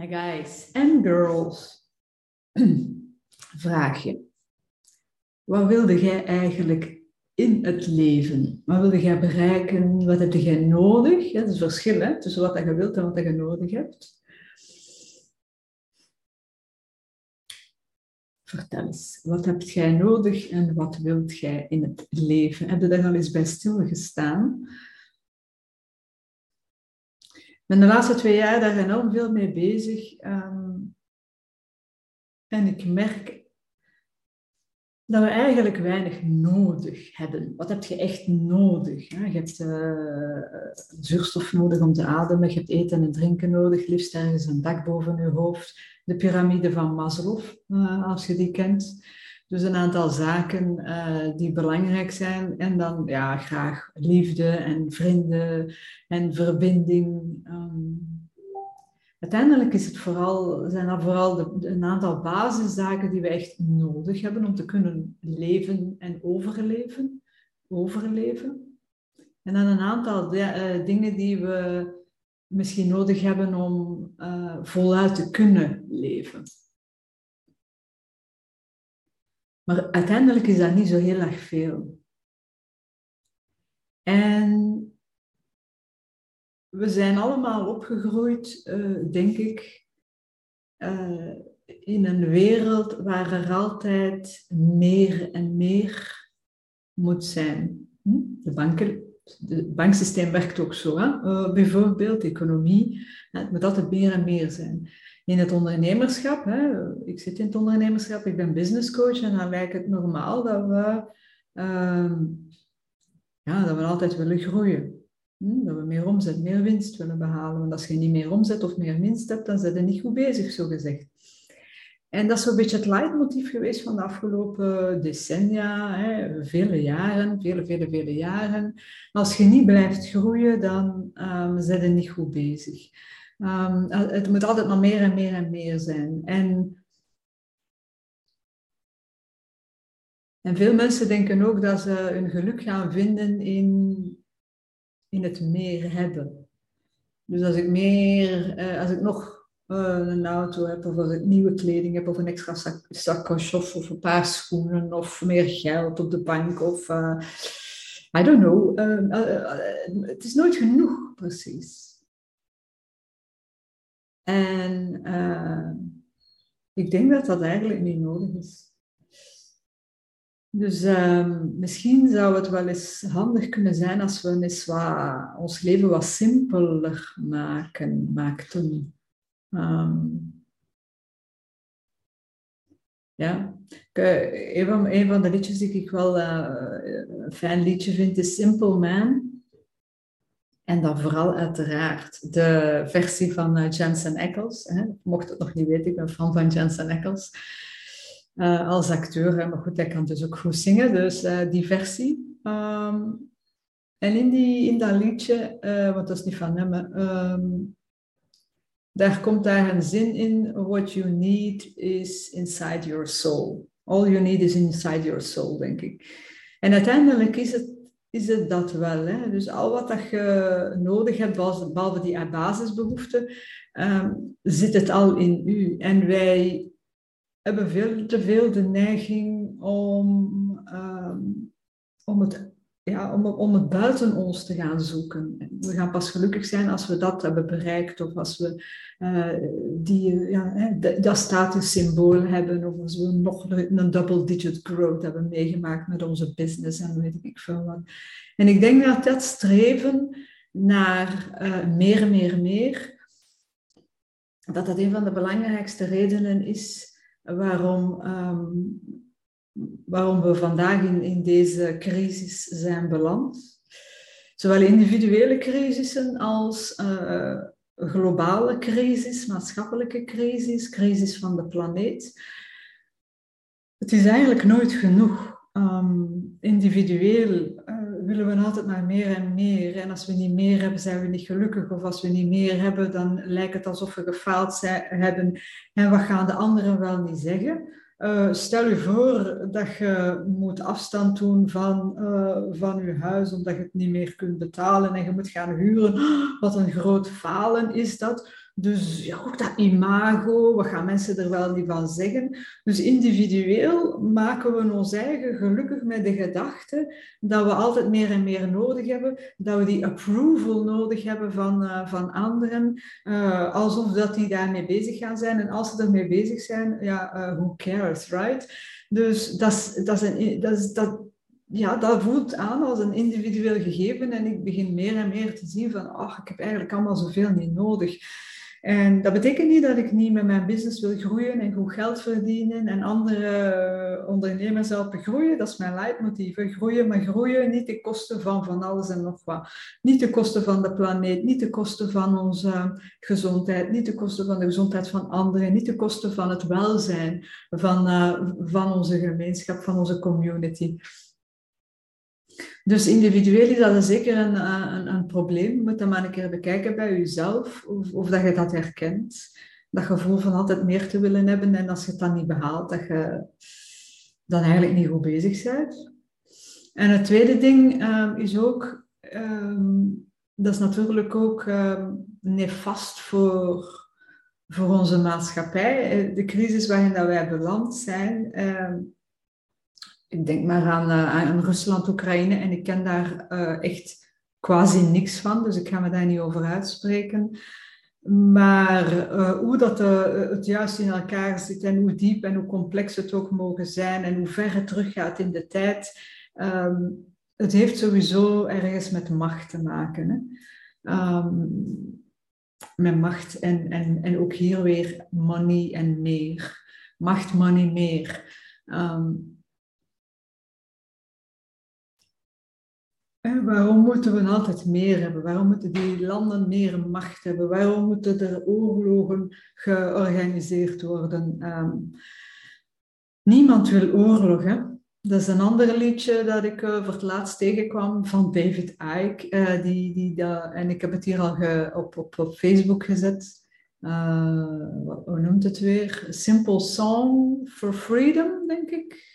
Hi guys and girls. Vraagje. Wat wilde jij eigenlijk in het leven? Wat wilde jij bereiken? Wat heb jij nodig? Ja, dat is verschil hè? tussen wat je wilt en wat je nodig hebt. Vertel eens, wat heb jij nodig en wat wilt jij in het leven? Heb je daar al eens bij stilgestaan? Ben de laatste twee jaar daar enorm veel mee bezig. Ehm, en ik merk dat we eigenlijk weinig nodig hebben. Wat heb je echt nodig? Je hebt uh, zuurstof nodig om te ademen, je hebt eten en drinken nodig, liefst ergens een dak boven je hoofd. De piramide van Maslow, uh, als je die kent. Dus een aantal zaken uh, die belangrijk zijn. En dan ja, graag liefde en vrienden en verbinding. Um, uiteindelijk is het vooral, zijn dat vooral de, een aantal basiszaken die we echt nodig hebben om te kunnen leven en overleven. overleven. En dan een aantal de, uh, dingen die we misschien nodig hebben om uh, voluit te kunnen leven. Maar uiteindelijk is dat niet zo heel erg veel. En we zijn allemaal opgegroeid, uh, denk ik, uh, in een wereld waar er altijd meer en meer moet zijn. Hm? De banken, het banksysteem werkt ook zo. Hè? Uh, bijvoorbeeld, economie, het moet altijd meer en meer zijn in het ondernemerschap. Hè, ik zit in het ondernemerschap, ik ben business coach en dan lijkt het normaal dat we, uh, ja, dat we altijd willen groeien. Hm, dat we meer omzet, meer winst willen behalen. Want als je niet meer omzet of meer winst hebt, dan zijn je niet goed bezig, zo gezegd. En dat is zo'n beetje het leidmotief geweest van de afgelopen decennia, hè, vele jaren, vele, vele, vele jaren. Als je niet blijft groeien, dan um, zijn je niet goed bezig. Um, het moet altijd maar meer en meer en meer zijn. En, en veel mensen denken ook dat ze hun geluk gaan vinden in, in het meer hebben. Dus als ik meer, uh, als ik nog uh, een auto heb, of als ik nieuwe kleding heb, of een extra zak, of, of een paar schoenen, of meer geld op de bank, of I don't know. het is nooit genoeg, precies. En uh, ik denk dat dat eigenlijk niet nodig is. Dus uh, misschien zou het wel eens handig kunnen zijn als we ons leven wat simpeler maken, maakten. Um, ja, een van, een van de liedjes die ik wel uh, een fijn liedje vind is Simple Man. En dan vooral uiteraard de versie van uh, Jensen Ackles. Hè. Mocht het nog niet weten, ik ben fan van Jensen Ackles. Uh, als acteur, hè. maar goed, hij kan dus ook goed zingen. Dus uh, die versie. Um, en in, die, in dat liedje, want dat is niet van hem, um, daar komt daar een zin in. What you need is inside your soul. All you need is inside your soul, denk ik. En uiteindelijk is het is het dat wel. Hè? Dus al wat dat je nodig hebt, behalve die basisbehoeften, um, zit het al in u. En wij hebben veel te veel de neiging om, um, om het om, om het buiten ons te gaan zoeken. We gaan pas gelukkig zijn als we dat hebben bereikt of als we uh, die, ja, dat statussymbool hebben of als we nog een double-digit growth hebben meegemaakt met onze business en weet ik veel wat. En ik denk dat dat streven naar uh, meer, meer, meer, dat dat een van de belangrijkste redenen is waarom um, waarom we vandaag in, in deze crisis zijn beland. Zowel individuele crisissen als uh, globale crisis, maatschappelijke crisis, crisis van de planeet. Het is eigenlijk nooit genoeg. Um, individueel uh, willen we altijd maar meer en meer. En als we niet meer hebben, zijn we niet gelukkig. Of als we niet meer hebben, dan lijkt het alsof we gefaald zijn, hebben. En wat gaan de anderen wel niet zeggen? Uh, stel je voor dat je moet afstand doen van, uh, van je huis omdat je het niet meer kunt betalen en je moet gaan huren. Wat een groot falen is dat. Dus ja, ook dat imago, wat gaan mensen er wel niet van zeggen? Dus individueel maken we ons eigen gelukkig met de gedachte dat we altijd meer en meer nodig hebben, dat we die approval nodig hebben van, uh, van anderen, uh, alsof dat die daarmee bezig gaan zijn. En als ze ermee bezig zijn, ja, uh, who cares, right? Dus dat dat dat, ja, dat voelt aan als een individueel gegeven en ik begin meer en meer te zien van, ach, ik heb eigenlijk allemaal zoveel niet nodig. En dat betekent niet dat ik niet met mijn business wil groeien en goed geld verdienen en andere eh, ondernemers helpen groeien. Dat is mijn leidmotief. Groeien, maar groeien niet ten koste van van alles en nog wat. Niet ten koste van de planeet, niet ten koste van onze gezondheid, niet ten koste van de gezondheid van anderen, niet ten koste van het welzijn van, uh, van onze gemeenschap, van onze community. Dus individueel is dat zeker een, eh, een, een probleem. Je moet dat maar een keer bekijken bij jezelf, of, of dat je dat herkent. Dat gevoel van altijd meer te willen hebben en als je het dan niet behaalt, dat je dan eigenlijk niet goed bezig bent. En het tweede ding um, is ook, um, dat is natuurlijk ook um, nefast voor, voor onze maatschappij. De crisis waarin dat wij beland zijn, ik denk maar aan, uh, aan Rusland, Oekraïne en ik ken daar uh, echt quasi niks van, dus ik ga me daar niet over uitspreken. Maar uh, hoe dat het juist in elkaar zit en hoe diep en hoe complex het ook mogen zijn en hoe ver het teruggaat in de tijd, um, het heeft sowieso ergens met macht te maken. Hè? Um, met macht en, en, en ook hier weer money en meer. Macht, money, meer. Um, waarom moeten we altijd meer hebben? Waarom moeten die landen meer macht hebben? Waarom moeten er oorlogen georganiseerd worden? Um, niemand wil oorlog. Hè? Dat is een ander liedje dat ik uh, voor het laatst tegenkwam van David Icke. Uh, die, die, dat, en ik heb het hier al op, op, op Facebook gezet. Uh, hoe noemt het weer? Simple Song for Freedom, denk ik.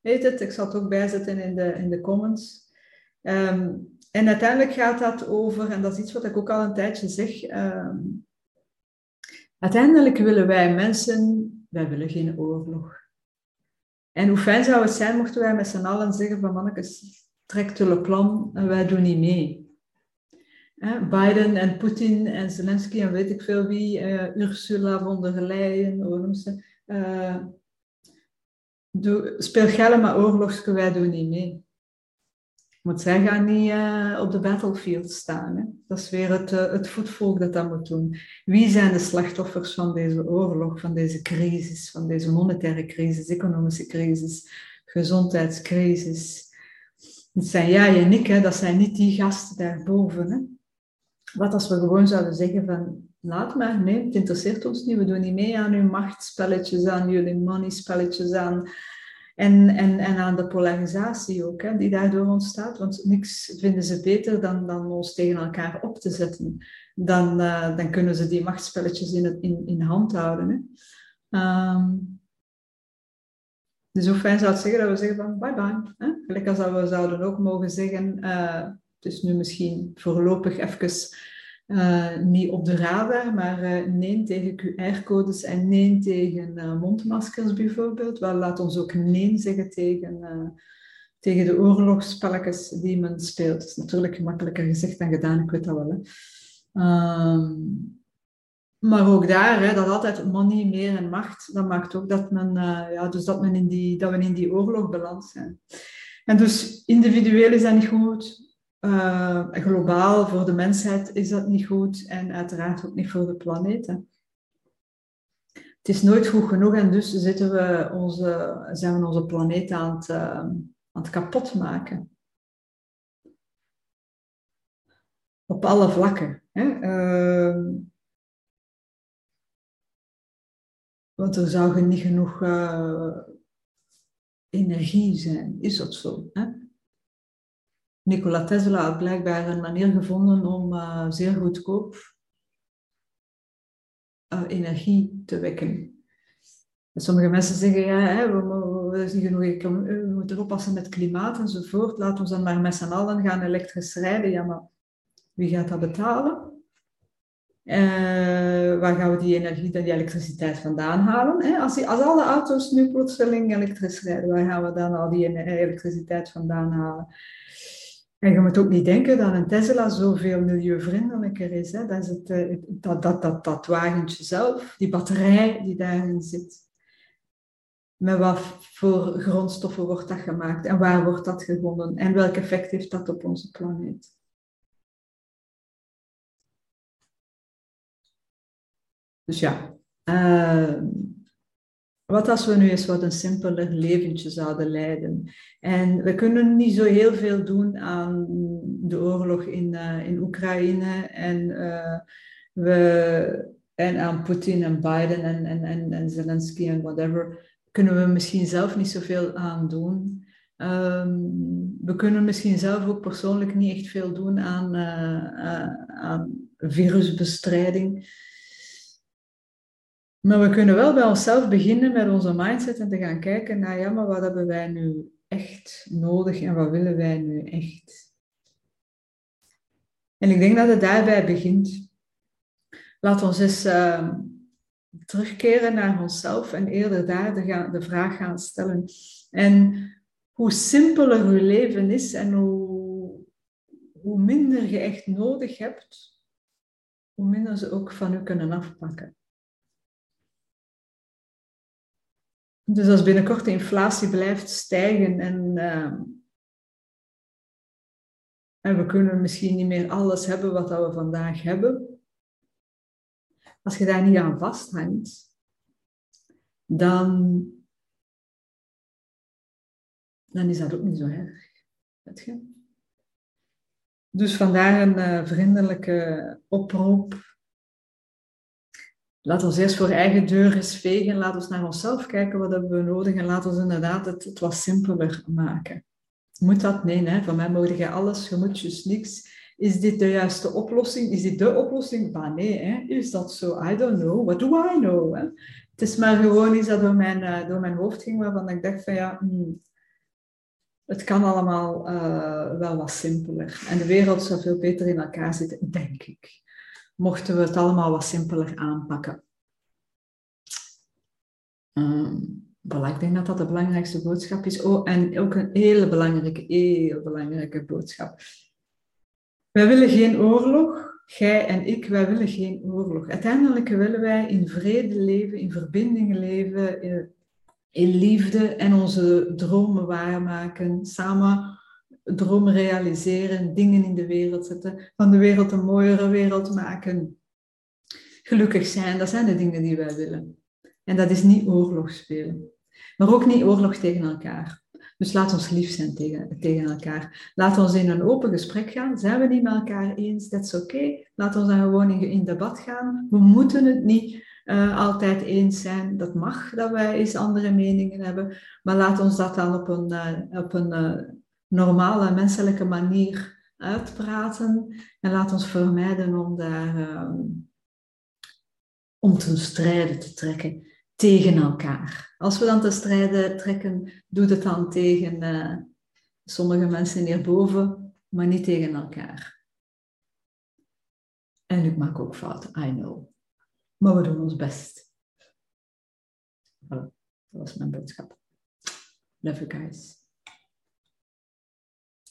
Heet het? Ik zal het ook bijzetten in de, in de comments. Um, en uiteindelijk gaat dat over, en dat is iets wat ik ook al een tijdje zeg, um, uiteindelijk willen wij mensen, wij willen geen oorlog. En hoe fijn zou het zijn mochten wij met z'n allen zeggen van mannetjes, trek het plan wij doen niet mee. Biden en Poetin en Zelensky en weet ik veel wie, uh, Ursula von der Leyen, hoe ze. Uh, doe, speel geld maar oorlogsken, wij doen niet mee. Want zij gaan niet uh, op de battlefield staan. Hè? Dat is weer het, uh, het voetvolk dat dat moet doen. Wie zijn de slachtoffers van deze oorlog, van deze crisis, van deze monetaire crisis, economische crisis, gezondheidscrisis? Het zijn jij en ik, dat zijn niet die gasten daarboven. Hè? Wat als we gewoon zouden zeggen van, laat maar, nee, het interesseert ons niet, we doen niet mee aan uw machtspelletjes, aan jullie money spelletjes, aan en, en, en aan de polarisatie ook, hè, die daardoor ontstaat. Want niks vinden ze beter dan, dan ons tegen elkaar op te zetten. Dan, uh, dan kunnen ze die machtsspelletjes in, in, in hand houden. Hè. Um, dus hoe fijn zou het zeggen dat we zeggen van bye bye. Gelijk als we zouden ook mogen zeggen, uh, het is nu misschien voorlopig even uh, niet op de radar, maar uh, nee tegen QR-codes en nee tegen uh, mondmaskers bijvoorbeeld. Wel, laat ons ook nee zeggen tegen, tegen de oorlogsspelletjes die men speelt. Dat is natuurlijk gemakkelijker gezegd dan gedaan, ik weet dat wel. Hè. Um, maar ook daar, hè, dat altijd money, meer en macht, dat maakt ook dat, men, ja, dus dat, men in die, dat we in die oorlog beland zijn. En dus individueel is dat niet goed, uh, globaal voor de mensheid is dat niet goed en uiteraard ook niet voor de planeet. Hè. Het is nooit goed genoeg en dus zitten we onze, zijn we onze planeet aan het, uh, aan het kapot maken. Op alle vlakken. Hè. Uh, want er zou niet genoeg uh, energie zijn. Is dat zo? Hè? Nikola Tesla had blijkbaar een manier gevonden om uh, zeer goedkoop uh, energie te wekken. sommige mensen zeggen, ja, hè, we, we, genoeg, we moeten oppassen met klimaat enzovoort. Laten we dan maar met z'n allen gaan elektrisch rijden. Ja, maar wie gaat dat betalen? Waar gaan we die energie, die elektriciteit vandaan halen? Hè? Als, als alle auto's nu plotseling elektrisch rijden, waar gaan we dan al die elektriciteit vandaan halen? En je moet ook niet denken dat een Tesla zoveel milieuvriendelijker is. Hè? Dat is het, eh, dat, dat, dat, dat wagentje zelf, die batterij die daarin zit. Met wat voor grondstoffen wordt dat gemaakt en waar wordt dat gewonnen en welk effect heeft dat op onze planeet? Dus ja, uh, wat als we nu eens wat een simpeler leventje zouden leiden? En we kunnen niet zo heel veel doen aan de oorlog in, uh, in Oekraïne en, uh, we, en aan Poetin en Biden en, en, en, en Zelensky en whatever. Kunnen we misschien zelf niet zoveel aan doen. Um, we kunnen misschien zelf ook persoonlijk niet echt veel doen aan, uh, aan virusbestrijding. Maar we kunnen wel bij onszelf beginnen met onze mindset en te gaan kijken naar, ja, maar wat hebben wij nu echt nodig en wat willen wij nu echt? En ik denk dat het daarbij begint. Laat ons eens uh, terugkeren naar onszelf en eerder daar de, de vraag gaan stellen. En hoe simpeler uw leven is en hoe, hoe minder je echt nodig hebt, hoe minder ze ook van u kunnen afpakken. Dus als binnenkort de inflatie blijft stijgen en, uh, en we kunnen misschien niet meer alles hebben wat we vandaag hebben, als je daar niet aan vasthangt, dan, dan is dat ook niet zo erg. Weet je? Dus vandaar een uh, vriendelijke oproep Laat ons eerst voor eigen deur eens vegen. Laat ons naar onszelf kijken. Wat hebben we nodig? En laat ons inderdaad het, het wat simpeler maken. Moet dat? Nee, hè? van mij mogen jij alles. Je moet dus niks. Is dit de juiste oplossing? Is dit de oplossing? Bah, nee, hè? is dat zo? I don't know. What do I know? Het is maar gewoon iets dat door mijn, uh, door mijn hoofd ging, waarvan ik dacht van ja, hmm, het kan allemaal uh, wel wat simpeler. En de wereld zou veel beter in elkaar zitten, denk ik mochten we het allemaal wat simpeler aanpakken. Um, ik denk dat dat de belangrijkste boodschap is. Oh, en ook een hele belangrijke, heel belangrijke boodschap. Wij willen geen oorlog, jij en ik, wij willen geen oorlog. Uiteindelijk willen wij in vrede leven, in verbinding leven, in, in liefde en onze dromen waarmaken, samen dromen realiseren, dingen in de wereld zetten, van de wereld een mooiere wereld maken. Gelukkig zijn, dat zijn de dingen die wij willen. En dat is niet oorlog spelen, maar ook niet oorlog tegen elkaar. Dus laat ons lief zijn tegen, tegen elkaar. Laat ons in een open gesprek gaan. Zijn we niet met elkaar eens? Dat is oké. Laat ons dan gewoon in, in debat gaan. We moeten het niet uh, altijd eens zijn. Dat mag dat wij eens andere meningen hebben. Maar laat ons dat dan op een, uh, op een uh, normale menselijke manier uitpraten en laat ons vermijden om daar uh, om te strijden te trekken tegen elkaar. Als we dan te strijden trekken, doe het dan tegen uh, sommige mensen hierboven, maar niet tegen elkaar. En ik maak ook fouten, I know. Maar we doen ons best. Dat was mijn boodschap. Love you guys.